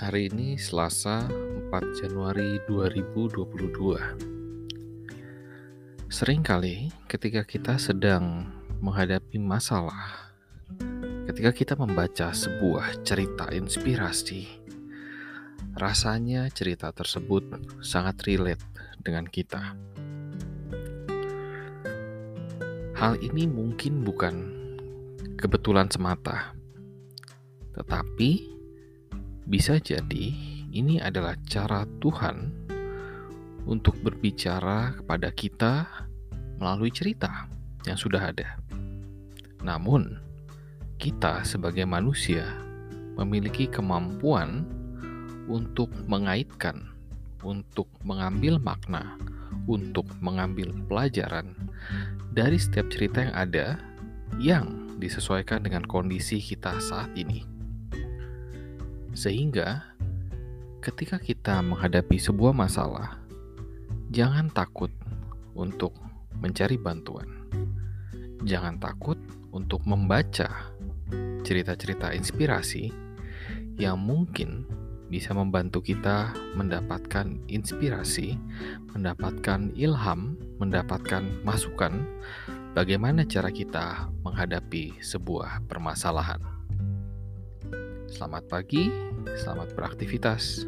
Hari ini Selasa 4 Januari 2022 Seringkali ketika kita sedang menghadapi masalah Ketika kita membaca sebuah cerita inspirasi Rasanya cerita tersebut sangat relate dengan kita. Hal ini mungkin bukan kebetulan semata Tetapi bisa jadi ini adalah cara Tuhan untuk berbicara kepada kita melalui cerita yang sudah ada. Namun, kita sebagai manusia memiliki kemampuan untuk mengaitkan, untuk mengambil makna, untuk mengambil pelajaran dari setiap cerita yang ada yang disesuaikan dengan kondisi kita saat ini. Sehingga, ketika kita menghadapi sebuah masalah, jangan takut untuk mencari bantuan. Jangan takut untuk membaca cerita-cerita inspirasi yang mungkin bisa membantu kita mendapatkan inspirasi, mendapatkan ilham, mendapatkan masukan bagaimana cara kita menghadapi sebuah permasalahan. Selamat pagi, selamat beraktivitas.